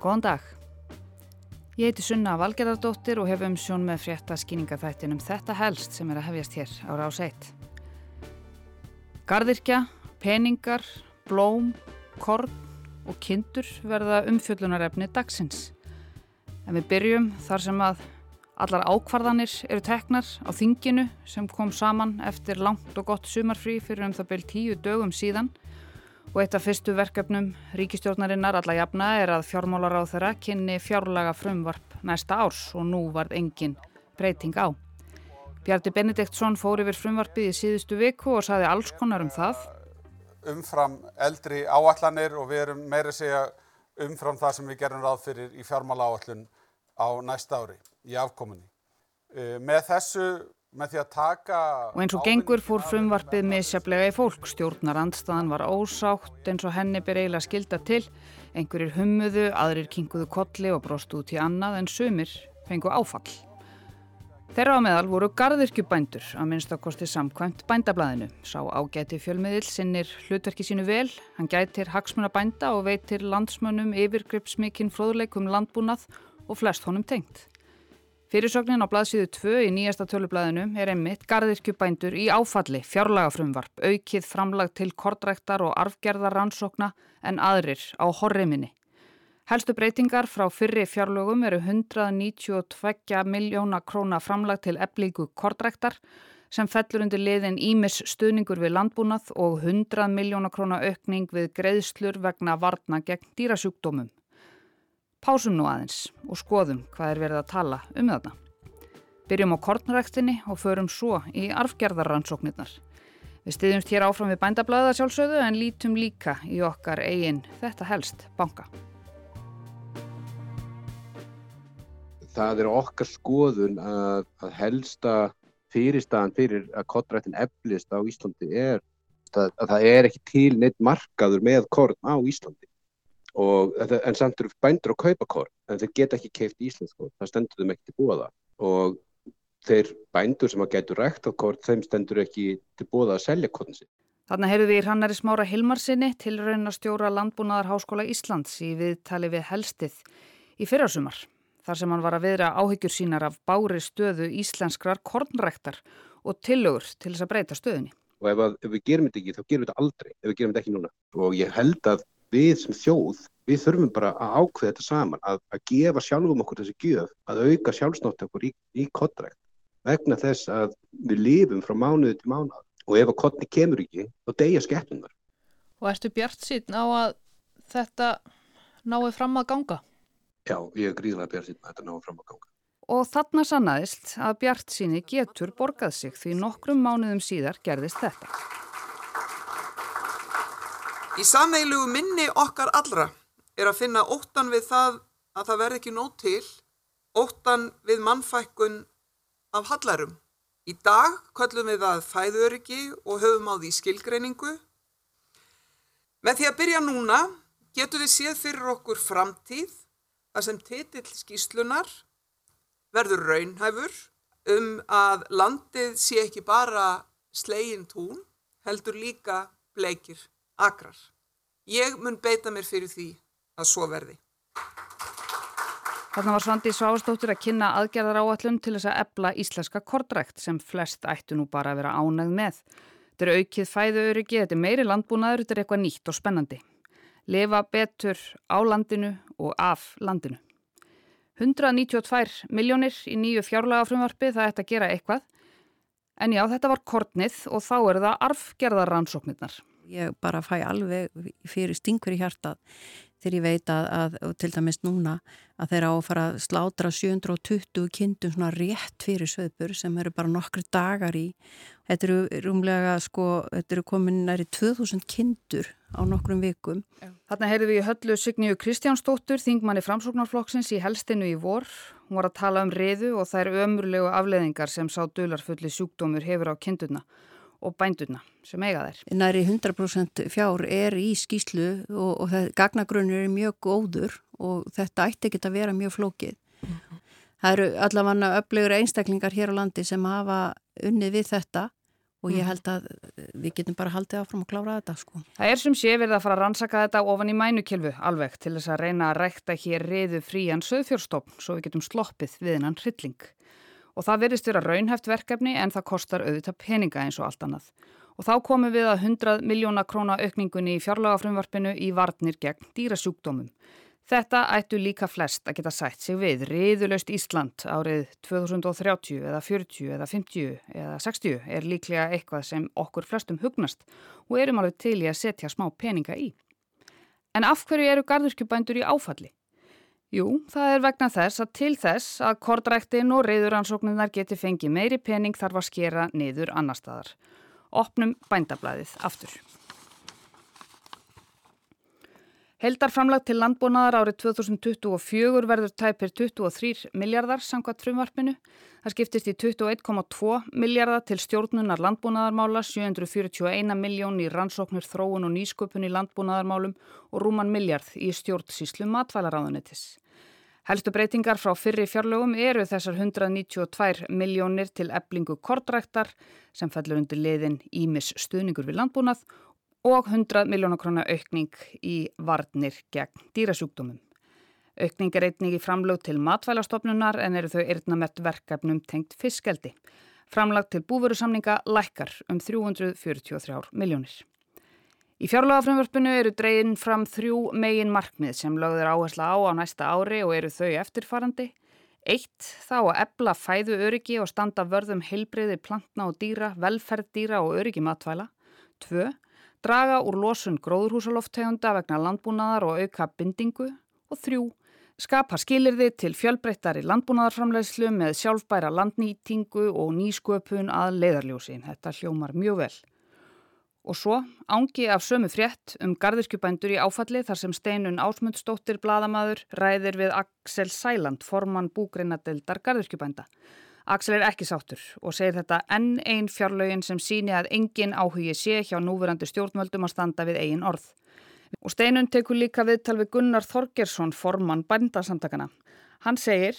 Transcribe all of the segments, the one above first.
Góðan dag. Ég heiti Sunna Valgerðardóttir og hef um sjón með frétta skýningaþættinum Þetta helst sem er að hefjast hér á rás 1. Gardirkja, peningar, blóm, korn og kindur verða umfjöllunarefni dagsins. En við byrjum þar sem að allar ákvarðanir eru teknar á þinginu sem kom saman eftir langt og gott sumarfrí fyrir um það byrj tíu dögum síðan og eitt af fyrstu verkefnum ríkistjórnarinnar alla jafna er að fjármálar á þeirra kynni fjárlaga frumvarp næsta árs og nú varð engin breyting á. Bjarti Benediktsson fór yfir frumvarpið í síðustu viku og saði alls konar um það. Umfram eldri áallanir og við erum meira segja umfram það sem við gerum ráð fyrir í fjármála áallun á næsta ári í afkominni. Eh, með þessu Og eins og gengur fór frumvarpið misjaflega í fólk. Stjórnar andstaðan var ósátt eins og henni ber eiginlega skilda til. Einhverjir hummuðu, aðrir kinguðu kolli og brostu út í annað en sumir fengu áfall. Þeirra á meðal voru gardirkjubændur að minnstakosti samkvæmt bændablaðinu. Sá ágæti fjölmiðil sinnir hlutverki sínu vel, hann gætir hagsmunabænda og veitir landsmönnum yfirgripsmikinn fróðleikum landbúnað og flest honum tengt. Fyrirsögnin á blaðsíðu 2 í nýjasta tölublaðinu er einmitt gardirkjubændur í áfalli, fjárlagafrumvarp, aukið framlag til kortræktar og arfgerðar rannsókna en aðrir á horriminni. Helstu breytingar frá fyrri fjárlögum eru 192 miljóna króna framlag til eblíku kortræktar sem fellur undir liðin Ímis stuðningur við landbúnað og 100 miljóna króna aukning við greiðslur vegna varna gegn dýrasjúkdómum. Pásum nú aðeins og skoðum hvað er verið að tala um þarna. Byrjum á kornræktinni og förum svo í arfgerðarrannsóknirnar. Við stiðjumst hér áfram við bændablaða sjálfsögðu en lítum líka í okkar eigin þetta helst banka. Það er okkar skoðun að, að helsta fyrirstaðan fyrir að kornræktin eflist á Íslandi er að, að það er ekki til neitt markaður með korn á Íslandi og, en samt eru bændur að kaupa korn en þeir geta ekki keift íslensk korn það stendur þeim ekki til búa það og þeir bændur sem að getur rækt á korn þeim stendur ekki til búa að selja korn sin. Þannig heyrðu við í Hrannari Smára Hilmarsinni til raun að stjóra Landbúnaðar Háskóla Íslands í viðtali við helstið í fyrrasumar þar sem hann var að viðra áhyggjur sínar af bári stöðu íslenskrar kornræktar og tillögur til þess að breyta stöðunni. Og ef, að, ef við gerum þetta ekki þá gerum við þetta aldrei ef við gerum þetta ekki núna og ég held að við sem þjóð, við þurfum bara að ákveða þetta saman, að, að gefa sjálfum okkur þessi gjöf, að auka sjálfsnátt okkur í, í kottrækt vegna þess að við lifum frá mánuði til mánuð og ef að kottni kemur ekki, þá deyja skeppunar. Og ertu bjart síðan á að þetta náðu fram að ganga? Já, ég er gríðlega bjart síðan að þetta náðu fram að ganga. Og þarna sannaðist að bjart síni getur borgað sig því nokkrum mánuðum síðar gerðist þetta. Í sameilugu minni okkar allra er að finna óttan við það að það verði ekki nót til, óttan við mannfækkun af hallarum. Í dag köllum við það fæðuriki og höfum á því skilgreiningu. Með því að byrja núna getum við séð fyrir okkur framtíð að sem titill skýslunar verður raunhæfur um að landið sé ekki bara slegin tún, heldur líka bleikir akrar. Ég mun beita mér fyrir því að svo verði. Þarna var Svandi Svástóttur að kynna aðgerðar áallum til þess að ebla íslenska kortrækt sem flest ættu nú bara að vera ánægð með. Þetta er aukið fæðuöryggi, þetta er meiri landbúnaður, þetta er eitthvað nýtt og spennandi. Lefa betur á landinu og af landinu. 192 miljónir í nýju fjárlagafrumvarfi það ætti að gera eitthvað. En já, þetta var kortnið og þá er það arfgerðarrannsóknirnar ég bara fæ alveg fyrir stingur í hjartað þegar ég veit að, að til dæmis núna að þeirra á að slátra 720 kindum svona rétt fyrir söðbur sem eru bara nokkru dagar í. Þetta eru rúmlega sko, þetta eru komin næri 2000 kindur á nokkrum vikum. Þarna heyrðum við í höllu Signíu Kristjánsdóttur, þingmanni framsóknarflokksins í helstinu í vor. Hún var að tala um reyðu og eru ömurlegu afleðingar sem sá dularfulli sjúkdómur hefur á kindurna og bændurna sem eiga þær. Næri 100% fjár er í skýslu og, og gagnagrunnur er mjög góður og þetta ætti ekki að vera mjög flókið. Mm -hmm. Það eru allavega öflugur einstaklingar hér á landi sem hafa unnið við þetta og ég held að við getum bara haldið áfram og klára þetta sko. Það er sem sé verið að fara að rannsaka þetta ofan í mænukilfu alveg til þess að reyna að rækta hér reyðu frían söðfjórstofn svo við getum sloppið við hennan hrylling. Og það verðist vera raunhæft verkefni en það kostar auðvitað peninga eins og allt annað. Og þá komum við að 100 miljóna króna aukningunni í fjárlagafrumvarpinu í varnir gegn dýrasjúkdómum. Þetta ættu líka flest að geta sætt sig við riðuleust Ísland árið 2030 eða 40 eða 50 eða 60 er líklega eitthvað sem okkur flestum hugnast og erum alveg til í að setja smá peninga í. En af hverju eru garðurkjubændur í áfalli? Jú, það er vegna þess að til þess að kordræktin og riðuransóknunar geti fengið meiri pening þarf að skera niður annar staðar. Opnum bændablaðið aftur. Heldarframlag til landbúnaðar árið 2024 verður tæpir 23 miljardar samkvæmt frumvarpinu. Það skiptist í 21,2 miljardar til stjórnunar landbúnaðarmála, 741 miljón í rannsóknir þróun og nýsköpun í landbúnaðarmálum og rúman miljard í stjórnsíslu matvælaráðunitis. Helstu breytingar frá fyrri fjárlögum eru þessar 192 miljónir til eblingu kordræktar sem fellur undir liðin Ímis stuðningur við landbúnað og 100 miljónakrónar aukning í varnir gegn dýrasjúkdómum. Aukning er einnig í framlög til matvælastofnunar en eru þau eirðnamett verkefnum tengt fiskeldi. Framlag til búverusamninga lækkar um 343 miljónir. Í fjárlagafrömmvörpunu eru dreyin fram þrjú megin markmið sem lögður áhersla á á næsta ári og eru þau eftirfarandi. Eitt, þá að ebla fæðu öryggi og standa vörðum heilbreyði plantna og dýra, velferð dýra og öryggi matvæla. Tvö, draga úr losun gróðurhúsaloftegunda vegna landbúnaðar og auka bindingu og þrjú, skapa skilirði til fjölbreyttari landbúnaðarframlegslu með sjálfbæra landnýtingu og nýsköpun að leiðarljósi. Þetta hljómar mjög vel. Og svo ángi af sömu frétt um gardirkjubændur í áfalli þar sem steinun ásmundstóttir bladamadur ræðir við Axel Sæland, formann búgreinadeldar gardirkjubænda. Axel er ekki sáttur og segir þetta enn einn fjárlögin sem síni að engin áhugi sé hjá núverandi stjórnvöldum að standa við eigin orð. Og Steinun tekur líka viðtal við Gunnar Þorgersson, formann bændasamtakana. Hann segir,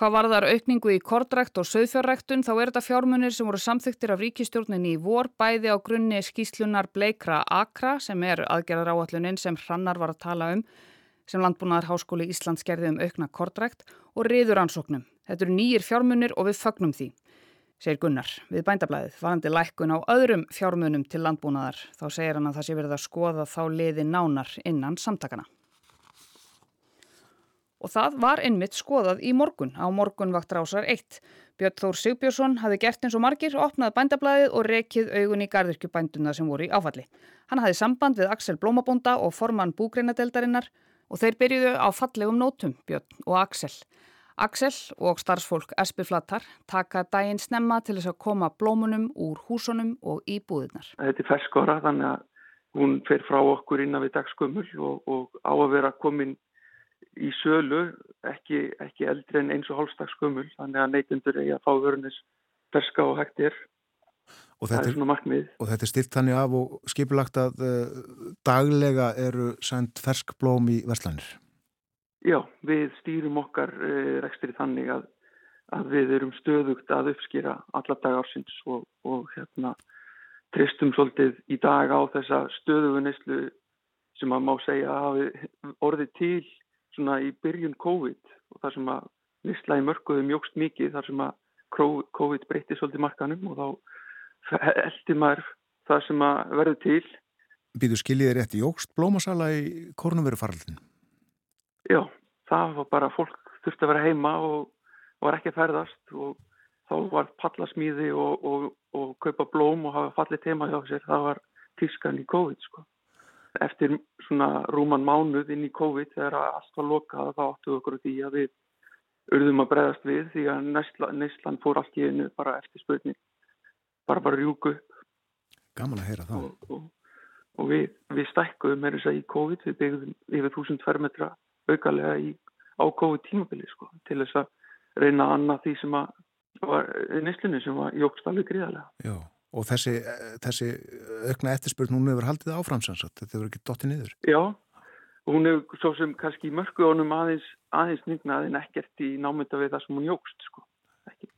hvað var þar aukningu í kordrækt og söðfjárræktun þá er þetta fjármunir sem voru samþyktir af ríkistjórninni í vor bæði á grunni skíslunar Bleikra Akra sem er aðgerðar áallunin sem Hrannar var að tala um sem Landbúnaðar Háskóli Íslands gerði um aukna kordrækt og riður ansóknum Þetta eru nýjir fjármunir og við fagnum því, segir Gunnar við bændablaðið, varandi lækkun á öðrum fjármunum til landbúnaðar. Þá segir hann að það sé verið að skoða þá liði nánar innan samtakana. Og það var einmitt skoðað í morgun á morgunvakt rásar 1. Björn Þór Sigbjörnsson hafi gert eins og margir, opnað bændablaðið og rekið augun í gardirkjubænduna sem voru í áfalli. Hann hafi samband við Axel Blómabonda og formann búgreinadeldarinnar og þeir byrjuðu á fallegum nótum, Björn og Axel. Axel og starfsfólk Espiflatar taka daginn snemma til þess að koma blómunum úr húsunum og í búðunar. Þetta er ferskora þannig að hún fer frá okkur innan við dagskömmul og, og á að vera komin í sölu ekki, ekki eldri en eins og hálfstagskömmul þannig að neytundur eigi að fá vörunis ferska og hægtir. Og þetta, er, og þetta er stilt þannig af og skipilagt að uh, daglega eru sendt fersk blóm í verslanir. Já, við stýrum okkar uh, rekstri þannig að, að við erum stöðugt að uppskýra alla dag ársins og, og hérna tristum svolítið í dag á þessa stöðugunislu sem að má segja að hafi orðið til svona í byrjun COVID og þar sem að nisla í mörguðu mjókst mikið þar sem að COVID breytti svolítið markanum og þá eldi maður það sem að verður til. Býðu skiljið rétt í jógst blómasala í korunverufaraldinu? Já, það var bara fólk þurfti að vera heima og var ekki að ferðast og þá var pallasmíði og, og, og kaupa blóm og hafa fallit heima hjá sér, það var tískan í COVID sko. Eftir svona rúman mánuð inn í COVID þegar allt var lokað þá áttuðu okkur því að við urðum að bregðast við því að Neistland fór allt í einu bara eftir spötni, bara bara rjúku upp. Gaman að heyra það. Og, og við, við stækkuðum með þess að í COVID, við byggðum yfir 1000 fermetra aukalega í ákóðu tímabili sko, til þess að reyna að annað því sem að var nýstlunni sem var jókst alveg gríðarlega. Já, og þessi, þessi aukna eftirspurn hún hefur haldið áframsansat, þetta hefur ekki dottið niður. Já, hún hefur svo sem kannski mörgu honum aðeins, aðeins nýgnaði en ekkert í námynda við það sem hún jókst sko, ekki,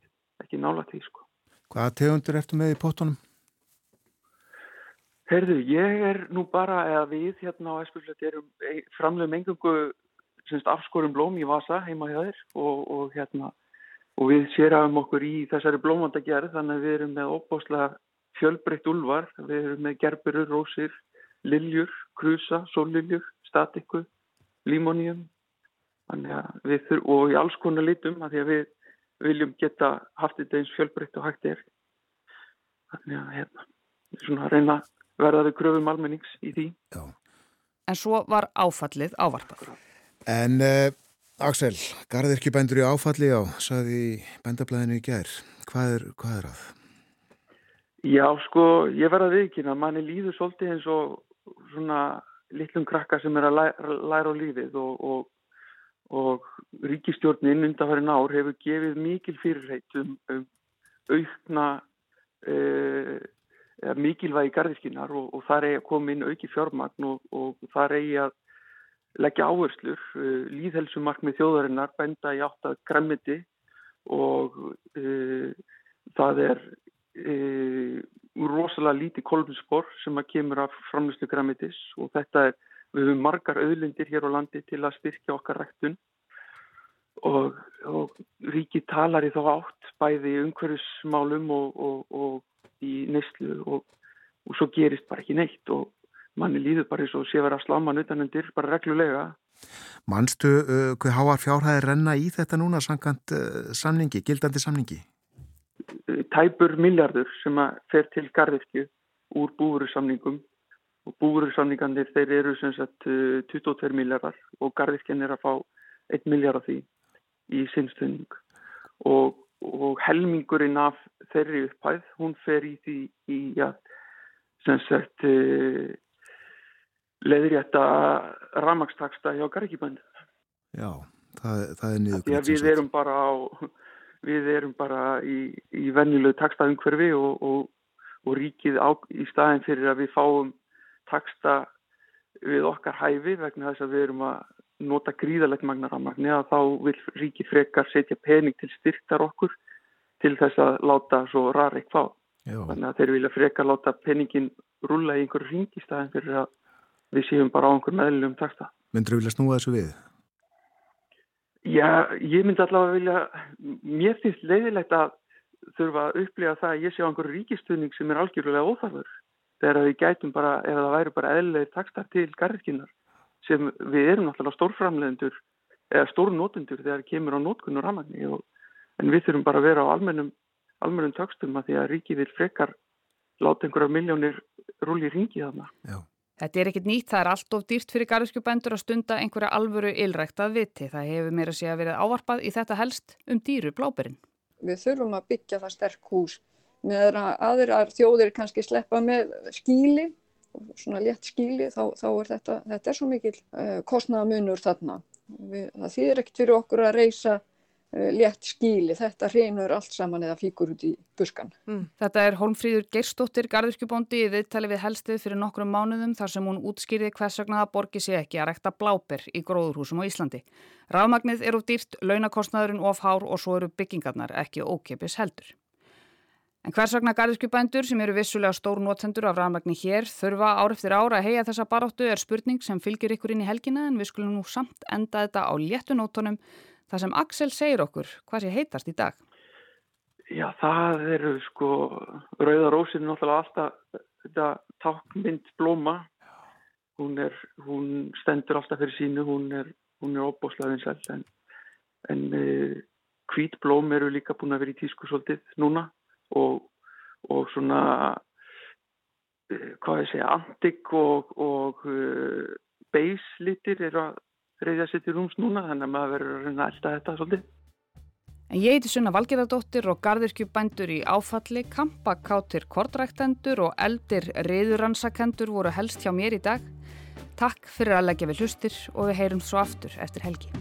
ekki nála því sko. Hvaða tegundur ertu með í pottunum? Herðu, ég er nú bara, eða við hérna á Espilflöti erum framlegum engungu afskorum blóm í Vasa heima hjá þér og, og hérna og við sérum okkur í þessari blómandagerð þannig að við erum með óbáslega fjölbreytt úlvar, við erum með gerburur, rósir, liljur, krusa, sóliljur, statiku, límónium og í alls konar litum að því að við viljum geta haft þetta eins fjölbreytt og hægt er. Þannig að hérna, svona að reyna verða við kröfum almennings í því. Já. En svo var áfallið ávarpað. En uh, Axel, garðirkjubændur í áfalli á, saði í bændablaðinu í gær. Hvað er, hvað er að? Já, sko, ég verða viðkynna. Manni líður svolítið eins og svona litlum krakka sem er að læra, læra á lífið og, og, og ríkistjórnin undanfærin ár hefur gefið mikil fyrirheit um, um aukna uh, mikilvægi garðiskinnar og, og þar er að koma inn auki fjármagn og þar er að leggja áherslur, uh, líðhelsumarkmið þjóðarinnar benda í átt að græmiti og uh, það er uh, rosalega lítið kolbinspor sem að kemur af framlýslu græmitis og þetta er, við höfum margar auðlindir hér á landi til að styrkja okkar rektun og, og ríki talar í þá átt bæði umhverfismálum og, og, og í neyslu og svo gerist bara ekki neitt og manni líður bara eins og sé verið að sláma nutanundir bara reglulega. Manstu uh, hvað háar fjárhæðir renna í þetta núna samkant uh, samningi, gildandi samningi? Tæpur miljardur sem að fer til gardirkju úr búurusamningum og búurusamningandir þeir eru sem sagt 22 uh, miljardar og gardirkjan er að fá 1 miljard af því í sinnstöðning og, og helmingurinn af þeirri upphæð hún fer í því í að sem sagt uh, leiðrétta ramagstaksta hjá gargibændu. Já, það, það er niður. Við erum bara, á, við erum bara í, í vennilegu takstaðumhverfi og, og, og ríkið á, í staðin fyrir að við fáum taksta við okkar hæfi vegna þess að við erum að nota gríðalegt magnaramagni að þá vil ríkið frekar setja pening til styrktar okkur til þess að láta svo fá. Já. Þannig að þeir vilja frekar láta peningin rulla í einhverju ringistæðin fyrir að við séum bara á einhver meðlum takta. Myndur þú vilja snúa þessu við? Já, ég myndi allavega vilja, mér finnst leiðilegt að þurfa að upplifa það að ég sé á einhverju ríkistunning sem er algjörlega óþarfur. Þegar við gætum bara, ef það væri bara eðlega takta til garðkinnar sem við erum náttúrulega stórframlegendur eða stórnótundur þegar kemur á nótkunnur ramanni en við þurfum bara að vera á almennum, almennum takstum að því að ríkið vil frekar láta einhverja miljónir rúli í ringi þarna. Já. Þetta er ekkit nýtt, það er allt of dýrt fyrir garðskjubændur að stunda einhverja alvöru ylrækt að viti. Það hefur meira sé að verið ávarpað í þetta helst um dýru bláberinn. Við þurfum að byggja það sterk hús með aðrar þjóðir kannski sleppa með skíli, svona létt skíli, þá, þá er þetta, þetta er svo mikil uh, kostnaðamunur þarna. Við, það þýðir ekkert fyrir okkur að reysa Eh, létt skíli, þetta hreinur allt saman eða fíkur út í buskan. Mm. Þetta er Holmfríður Gerstóttir, garðurkjubóndi í viðtali við helstið fyrir nokkrum mánuðum þar sem hún útskýrði hvers vegna það borgi sig ekki að rekta bláber í gróðurhúsum á Íslandi. Rafmagnið eru dýrt, launakostnaðurinn ofhár og svo eru byggingarnar ekki ókipis heldur. En hvers vegna garðurkjubændur sem eru vissulega stór nótsendur af rafmagni hér þurfa ár eftir ára að heia þessa baróttu er spurning sem fylgir ykkur inn í helgina en við skulum nú samt enda þetta á léttunótonum Það sem Axel segir okkur, hvað sé heitast í dag? Já, það eru sko, Rauðarósin er náttúrulega alltaf þetta tákmynd blóma. Hún, er, hún stendur alltaf fyrir sínu, hún er, er óbóslaðin selv en, en uh, hvít blóm eru líka búin að vera í tísku svolítið núna og, og svona, uh, hvað ég segja, antik og, og uh, beislitir eru að reyðja sér til rúms núna þannig að maður verður að elda þetta svolítið. En ég heiti Sunna Valgerðardóttir og gardirkjubændur í áfalli, kampakátir kortræktendur og eldir reyðuransakendur voru helst hjá mér í dag. Takk fyrir að leggja við hlustir og við heyrum svo aftur eftir helgi.